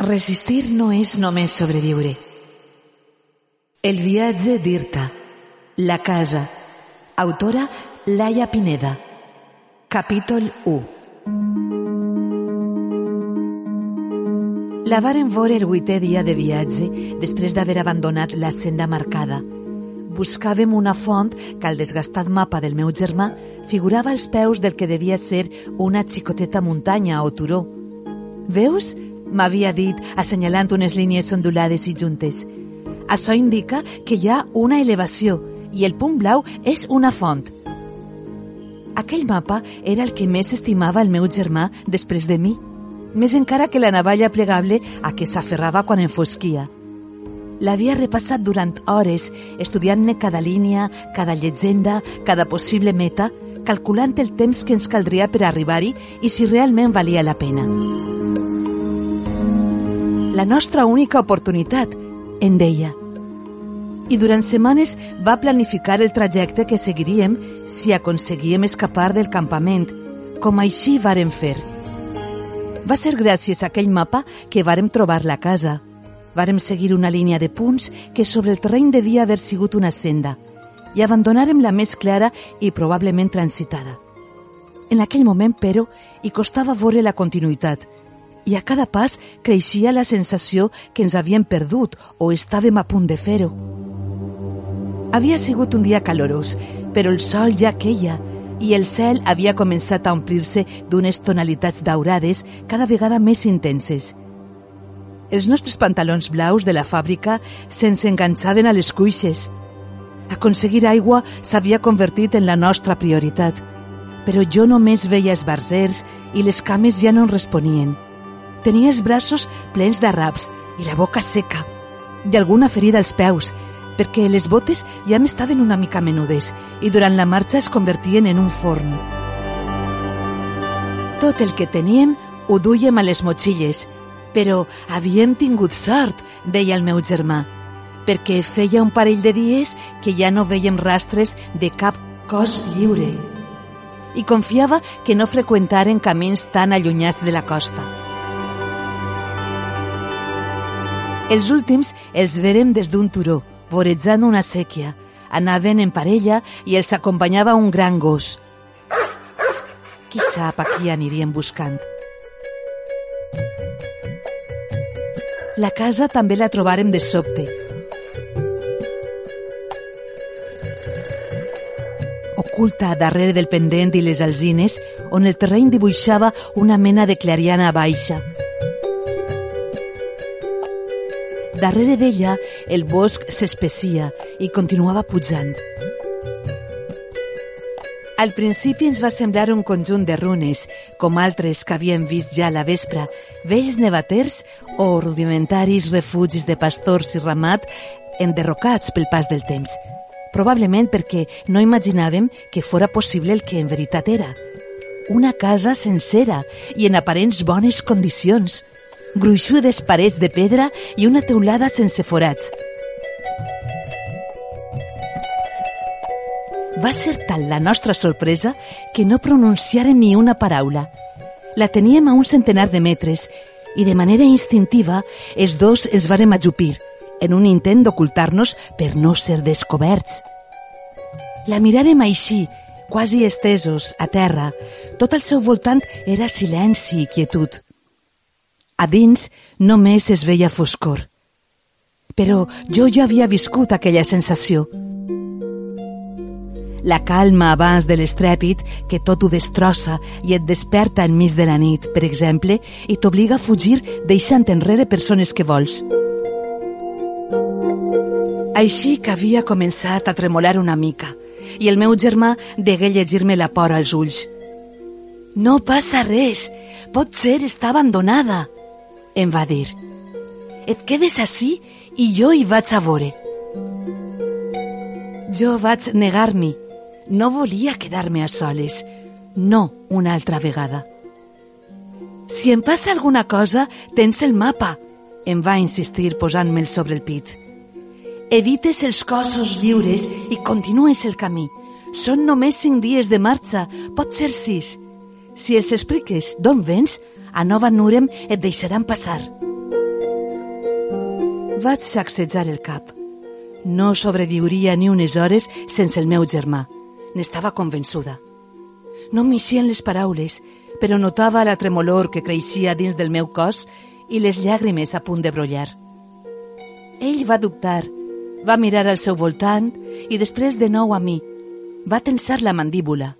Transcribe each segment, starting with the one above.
Resistir no és només sobreviure. El viatge d'Irta. La casa. Autora Laia Pineda. Capítol 1. La varen veure el vuitè dia de viatge després d'haver abandonat la senda marcada. Buscàvem una font que al desgastat mapa del meu germà figurava als peus del que devia ser una xicoteta muntanya o turó. Veus? M'havia dit, assenyalant unes línies ondulades i juntes. Això indica que hi ha una elevació i el punt blau és una font. Aquell mapa era el que més estimava el meu germà després de mi, més encara que la navalla plegable a què s'aferrava quan enfosquia. L'havia repassat durant hores, estudiant-ne cada línia, cada llegenda, cada possible meta, calculant el temps que ens caldria per arribar-hi i si realment valia la pena la nostra única oportunitat, en deia. I durant setmanes va planificar el trajecte que seguiríem si aconseguíem escapar del campament, com així varen fer. Va ser gràcies a aquell mapa que vàrem trobar la casa. Vàrem seguir una línia de punts que sobre el terreny devia haver sigut una senda i abandonarem la més clara i probablement transitada. En aquell moment, però, hi costava veure la continuïtat – i a cada pas creixia la sensació que ens havíem perdut o estàvem a punt de fer-ho. Havia sigut un dia calorós, però el sol ja queia i el cel havia començat a omplir-se d'unes tonalitats daurades cada vegada més intenses. Els nostres pantalons blaus de la fàbrica se'ns enganxaven a les cuixes. Aconseguir aigua s'havia convertit en la nostra prioritat, però jo només veia els barzers i les cames ja no en responien. Tenia els braços plens de raps i la boca seca, d'alguna ferida als peus, perquè les botes ja m'estaven una mica menudes i durant la marxa es convertien en un forn. Tot el que teníem ho duíem a les motxilles, però havíem tingut sort, deia el meu germà, perquè feia un parell de dies que ja no veiem rastres de cap cos lliure i confiava que no freqüentaren camins tan allunyats de la costa. Els últims els verem des d'un turó, vorejant una sèquia. Anaven en parella i els acompanyava un gran gos. Qui sap a qui anirien buscant. La casa també la trobarem de sobte. Oculta darrere del pendent i les alzines, on el terreny dibuixava una mena de clariana baixa. Darrere d'ella, el bosc s'especia i continuava pujant. Al principi ens va semblar un conjunt de runes, com altres que havíem vist ja a la vespre, vells nevaters o rudimentaris refugis de pastors i ramat enderrocats pel pas del temps. Probablement perquè no imaginàvem que fora possible el que en veritat era. Una casa sencera i en aparents bones condicions – gruixudes parets de pedra i una teulada sense forats. Va ser tal la nostra sorpresa que no pronunciàrem ni una paraula. La teníem a un centenar de metres i de manera instintiva els dos ens vàrem ajupir en un intent d'ocultar-nos per no ser descoberts. La miràrem així, quasi estesos, a terra. Tot al seu voltant era silenci i quietud. A dins només es veia foscor. Però jo ja havia viscut aquella sensació. La calma abans de l'estrèpit que tot ho destrossa i et desperta enmig de la nit, per exemple, i t'obliga a fugir deixant enrere persones que vols. Així que havia començat a tremolar una mica i el meu germà degué llegir-me la por als ulls. No passa res, pot ser està abandonada, em va dir. Et quedes així i jo hi vaig a veure. Jo vaig negar-m'hi. No volia quedar-me a soles. No una altra vegada. Si em passa alguna cosa, tens el mapa, em va insistir posant-me'l sobre el pit. Evites els cossos lliures i continues el camí. Són només cinc dies de marxa, pot ser sis. Si els expliques d'on vens, a Nova Nurem et deixaran passar. Vaig sacsejar el cap. No sobreviuria ni unes hores sense el meu germà. N'estava convençuda. No m'eixien les paraules, però notava la tremolor que creixia dins del meu cos i les llàgrimes a punt de brollar. Ell va dubtar, va mirar al seu voltant i després de nou a mi. Va tensar la mandíbula.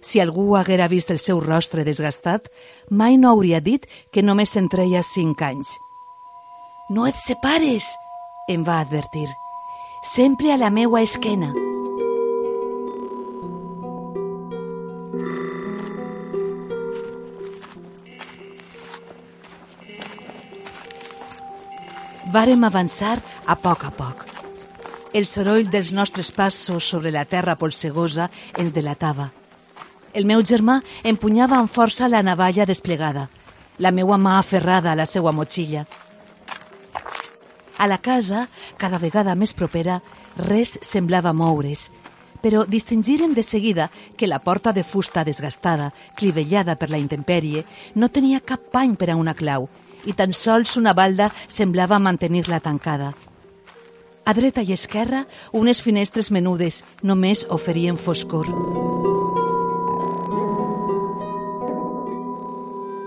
Si algú haguera vist el seu rostre desgastat, mai no hauria dit que només se'n treia cinc anys. No et separes, em va advertir. Sempre a la meua esquena. Vàrem avançar a poc a poc. El soroll dels nostres passos sobre la terra polsegosa ens delatava. El meu germà empunyava amb força la navalla desplegada, la meua mà aferrada a la seua motxilla. A la casa, cada vegada més propera, res semblava moure's, però distingirem de seguida que la porta de fusta desgastada, clivellada per la intempèrie, no tenia cap pany per a una clau i tan sols una balda semblava mantenir-la tancada. A dreta i esquerra, unes finestres menudes només oferien foscor.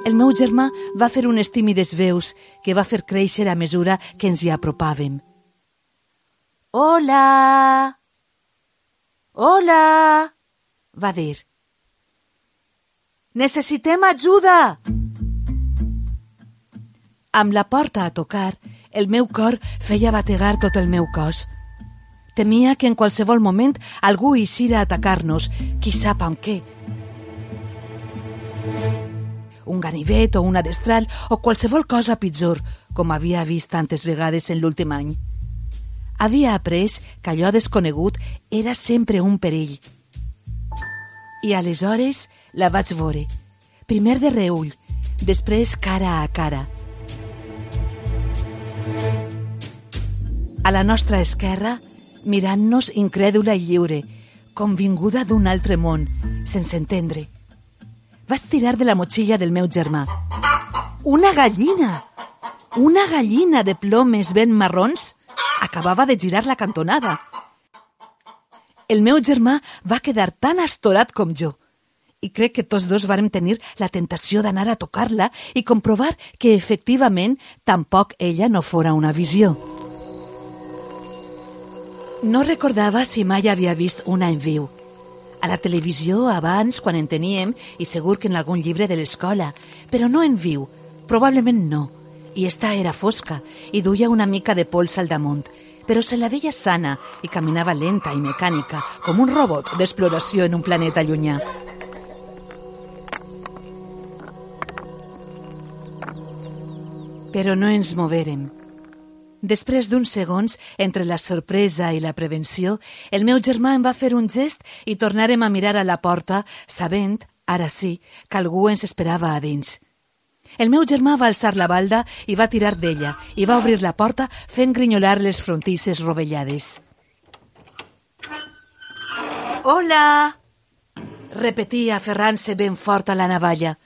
El meu germà va fer unes tímides veus que va fer créixer a mesura que ens hi apropàvem. Hola! Hola! va dir. Necessitem ajuda! Amb la porta a tocar, el meu cor feia bategar tot el meu cos. Temia que en qualsevol moment algú eixira a atacar-nos, qui sap amb què. Un ganivet o una destral o qualsevol cosa pitjor, com havia vist tantes vegades en l'últim any. Havia après que allò desconegut era sempre un perill. I aleshores la vaig veure, primer de reull, després cara a cara, A la nostra esquerra, mirant-nos incrèdula i lliure, com vinguda d'un altre món, sense entendre. Vas tirar de la motxilla del meu germà. Una gallina! Una gallina de plomes ben marrons acabava de girar la cantonada. El meu germà va quedar tan astorat com jo i crec que tots dos vàrem tenir la tentació d'anar a tocar-la i comprovar que efectivament tampoc ella no fora una visió. No recordava si mai havia vist una en viu. A la televisió, abans, quan en teníem, i segur que en algun llibre de l'escola, però no en viu, probablement no. I esta era fosca, i duia una mica de pols al damunt, però se la veia sana i caminava lenta i mecànica, com un robot d'exploració en un planeta llunyà. Però no ens moverem. Després d'uns segons, entre la sorpresa i la prevenció, el meu germà em va fer un gest i tornarem a mirar a la porta, sabent, ara sí, que algú ens esperava a dins. El meu germà va alçar la balda i va tirar d'ella i va obrir la porta fent grinyolar les frontisses rovellades. Hola! repetia aferrant-se ben fort a la navalla.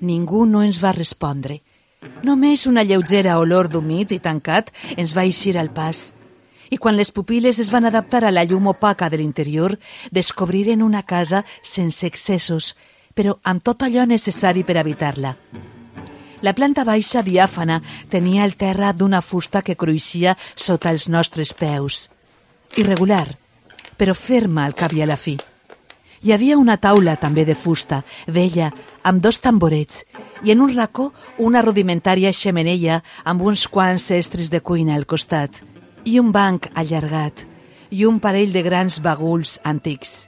Ningú no ens va respondre. Només una lleugera olor d'humit i tancat ens va eixir al pas. I quan les pupil·les es van adaptar a la llum opaca de l'interior, descobriren una casa sense excessos, però amb tot allò necessari per habitar-la. La planta baixa diàfana tenia el terra d'una fusta que cruixia sota els nostres peus. Irregular, però ferma al cap i a la fi. Hi havia una taula també de fusta, vella, amb dos tamborets, i en un racó una rudimentària xemeneia amb uns quants estris de cuina al costat, i un banc allargat, i un parell de grans baguls antics.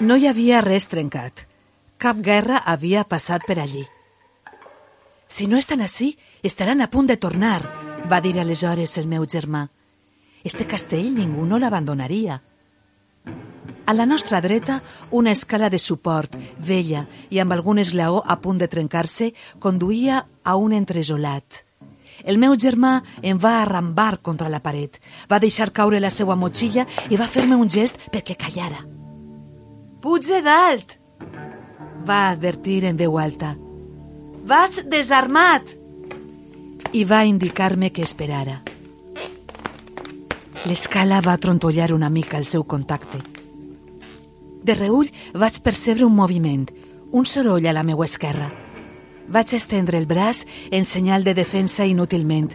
No hi havia res trencat. Cap guerra havia passat per allí. Si no estan així, estaran a punt de tornar, va dir aleshores el meu germà. Este castell ningú no l'abandonaria. A la nostra dreta, una escala de suport, vella i amb algun esglaó a punt de trencar-se, conduïa a un entresolat. El meu germà em va arrambar contra la paret, va deixar caure la seva motxilla i va fer-me un gest perquè callara. Puja dalt! va advertir en veu alta. Vas desarmat! I va indicar-me que esperara. L'escala va trontollar una mica el seu contacte. De reull vaig percebre un moviment, un soroll a la meua esquerra. Vaig estendre el braç en senyal de defensa inútilment.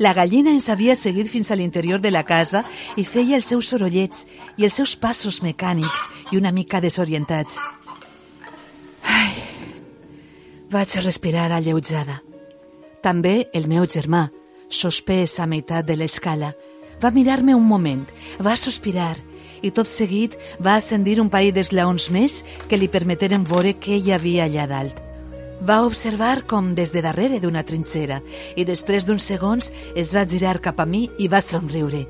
La gallina ens havia seguit fins a l'interior de la casa i feia els seus sorollets i els seus passos mecànics i una mica desorientats. Ai, vaig respirar alleujada. També el meu germà, sospès a meitat de l'escala, va mirar-me un moment, va sospirar i tot seguit va ascendir un parell d'esglaons més que li permeteren veure què hi havia allà dalt. Va observar com des de darrere d'una trinxera i després d'uns segons es va girar cap a mi i va somriure.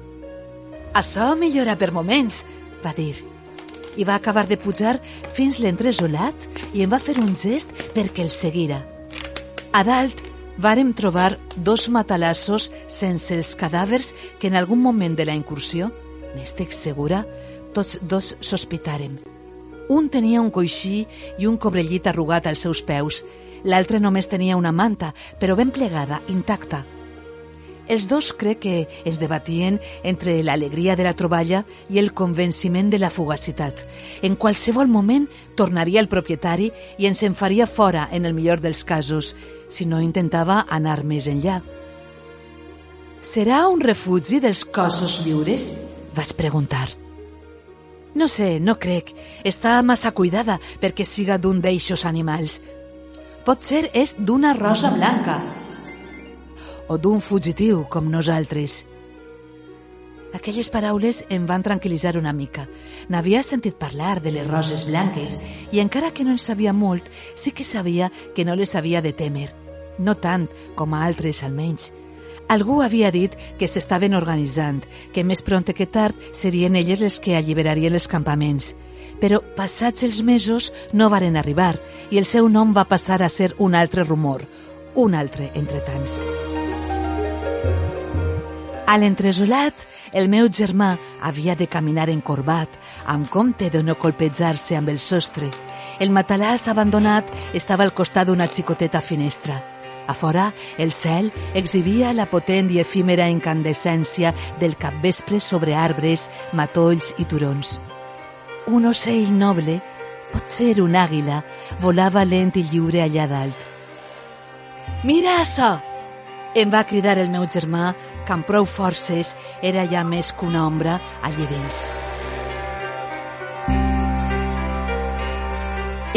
Això millora per moments, va dir. I va acabar de pujar fins l'entresolat i em va fer un gest perquè el seguira. A dalt vàrem trobar dos matalassos sense els cadàvers que en algun moment de la incursió, n'estic segura, tots dos sospitàrem. Un tenia un coixí i un cobrellit arrugat als seus peus. L'altre només tenia una manta, però ben plegada, intacta. Els dos crec que es debatien entre l'alegria de la troballa i el convenciment de la fugacitat. En qualsevol moment tornaria el propietari i ens en faria fora en el millor dels casos, si no intentava anar més enllà. Serà un refugi dels cossos lliures? Vaig preguntar. No sé, no crec. Està massa cuidada perquè siga d'un d'eixos animals. Potser és d'una rosa blanca. O d'un fugitiu, com nosaltres. Aquelles paraules em van tranquil·litzar una mica. N'havia sentit parlar de les roses blanques i encara que no en sabia molt, sí que sabia que no les havia de temer. No tant com a altres, almenys. Algú havia dit que s'estaven organitzant, que més pront que tard serien elles les que alliberarien els campaments. Però passats els mesos no varen arribar i el seu nom va passar a ser un altre rumor, un altre entre tants. A l'entresolat, el meu germà havia de caminar encorbat, amb compte de no colpejar-se amb el sostre. El matalàs abandonat estava al costat d'una xicoteta finestra. A fora, el cel exhibia la potent i efímera incandescència del capvespre sobre arbres, matolls i turons. Un ocell noble, potser un àguila, volava lent i lliure allà dalt. Mira això! Em va cridar el meu germà, que amb prou forces era ja més que una ombra allà dins.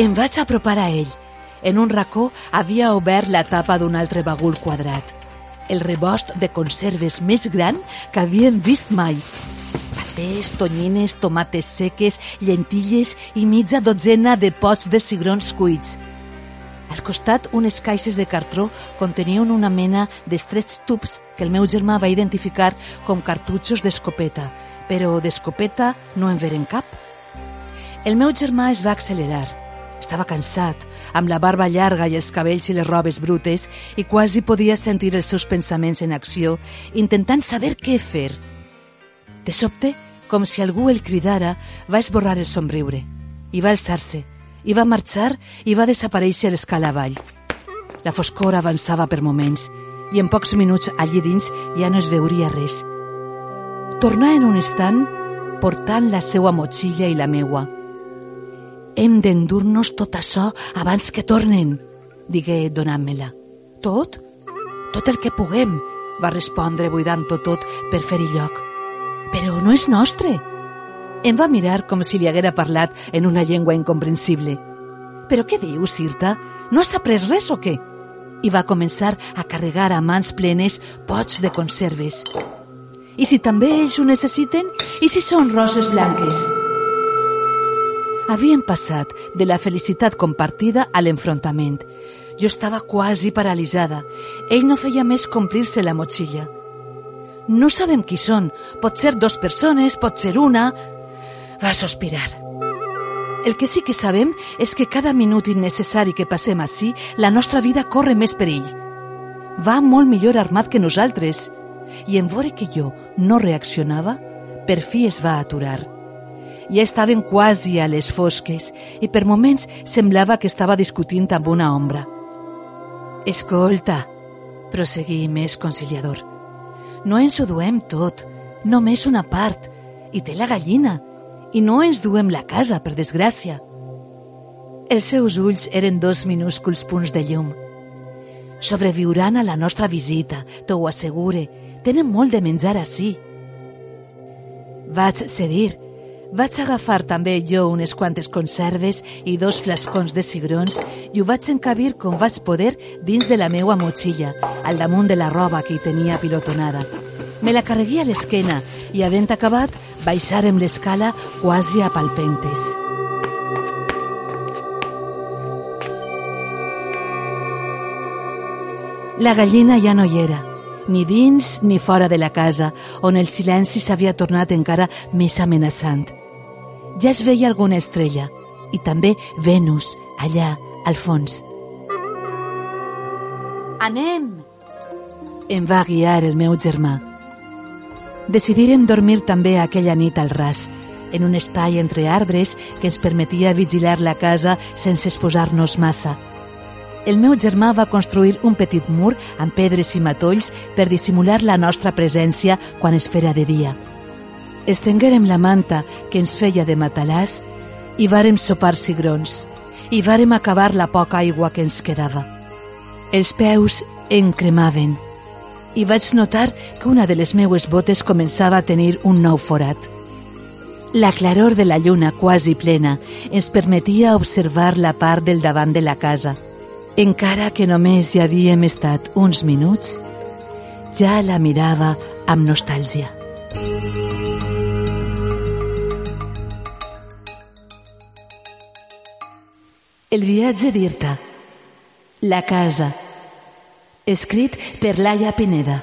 Em vaig apropar a ell en un racó havia obert la tapa d'un altre bagul quadrat. El rebost de conserves més gran que havíem vist mai. Patès, tonyines, tomates seques, llentilles i mitja dotzena de pots de cigrons cuits. Al costat, unes caixes de cartró contenien una mena d'estrets tubs que el meu germà va identificar com cartutxos d'escopeta, però d'escopeta no en veren cap. El meu germà es va accelerar. Estava cansat, amb la barba llarga i els cabells i les robes brutes, i quasi podia sentir els seus pensaments en acció, intentant saber què fer. De sobte, com si algú el cridara, va esborrar el somriure. I va alçar-se, i va marxar i va desaparèixer l'escala avall. La foscor avançava per moments, i en pocs minuts allí dins ja no es veuria res. Tornà en un instant portant la seua motxilla i la meua, hem d'endur-nos tot això abans que tornen, digué donant-me-la. Tot? Tot el que puguem, va respondre buidant-ho tot per fer-hi lloc. Però no és nostre. Em va mirar com si li haguera parlat en una llengua incomprensible. Però què dius, Sirta? No has après res o què? I va començar a carregar a mans plenes pots de conserves. I si també ells ho necessiten? I si són roses blanques? Havien passat de la felicitat compartida a l'enfrontament. Jo estava quasi paralitzada. Ell no feia més complir-se la motxilla. No sabem qui són. Pot ser dos persones, pot ser una... Va sospirar. El que sí que sabem és que cada minut innecessari que passem així, la nostra vida corre més perill. Va molt millor armat que nosaltres. I en veure que jo no reaccionava, per fi es va aturar. Ja estaven quasi a les fosques i per moments semblava que estava discutint amb una ombra. Escolta, prosseguí més conciliador. No ens ho duem tot. només una part, i té la gallina, i no ens duem la casa, per desgràcia. Els seus ulls eren dos minúsculs punts de llum. Sobreviuran a la nostra visita, t'ho assegure. Tenen molt de menjar així. Vaig cedir. Vaig agafar també jo unes quantes conserves i dos flascons de cigrons i ho vaig encabir com vaig poder dins de la meua motxilla, al damunt de la roba que hi tenia pilotonada. Me la carregué a l'esquena i, havent acabat, baixarem l'escala quasi a palpentes. La gallina ja no hi era, ni dins ni fora de la casa, on el silenci s'havia tornat encara més amenaçant. Ja es veia alguna estrella, i també Venus, allà, al fons. Anem! Em va guiar el meu germà. Decidirem dormir també aquella nit al ras, en un espai entre arbres que ens permetia vigilar la casa sense exposar-nos massa. El meu germà va construir un petit mur amb pedres i matolls per dissimular la nostra presència quan es fera de dia. Estenguérem la manta que ens feia de matalàs i vàrem sopar cigrons i vàrem acabar la poca aigua que ens quedava. Els peus em cremaven i vaig notar que una de les meues botes començava a tenir un nou forat. La claror de la lluna quasi plena ens permetia observar la part del davant de la casa. Encara que només hi havíem estat uns minuts, ja la mirava amb nostàlgia. El viatge d'Irta. La casa. Escrit per Laia Pineda.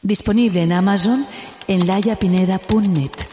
Disponible en Amazon en laiapineda.net.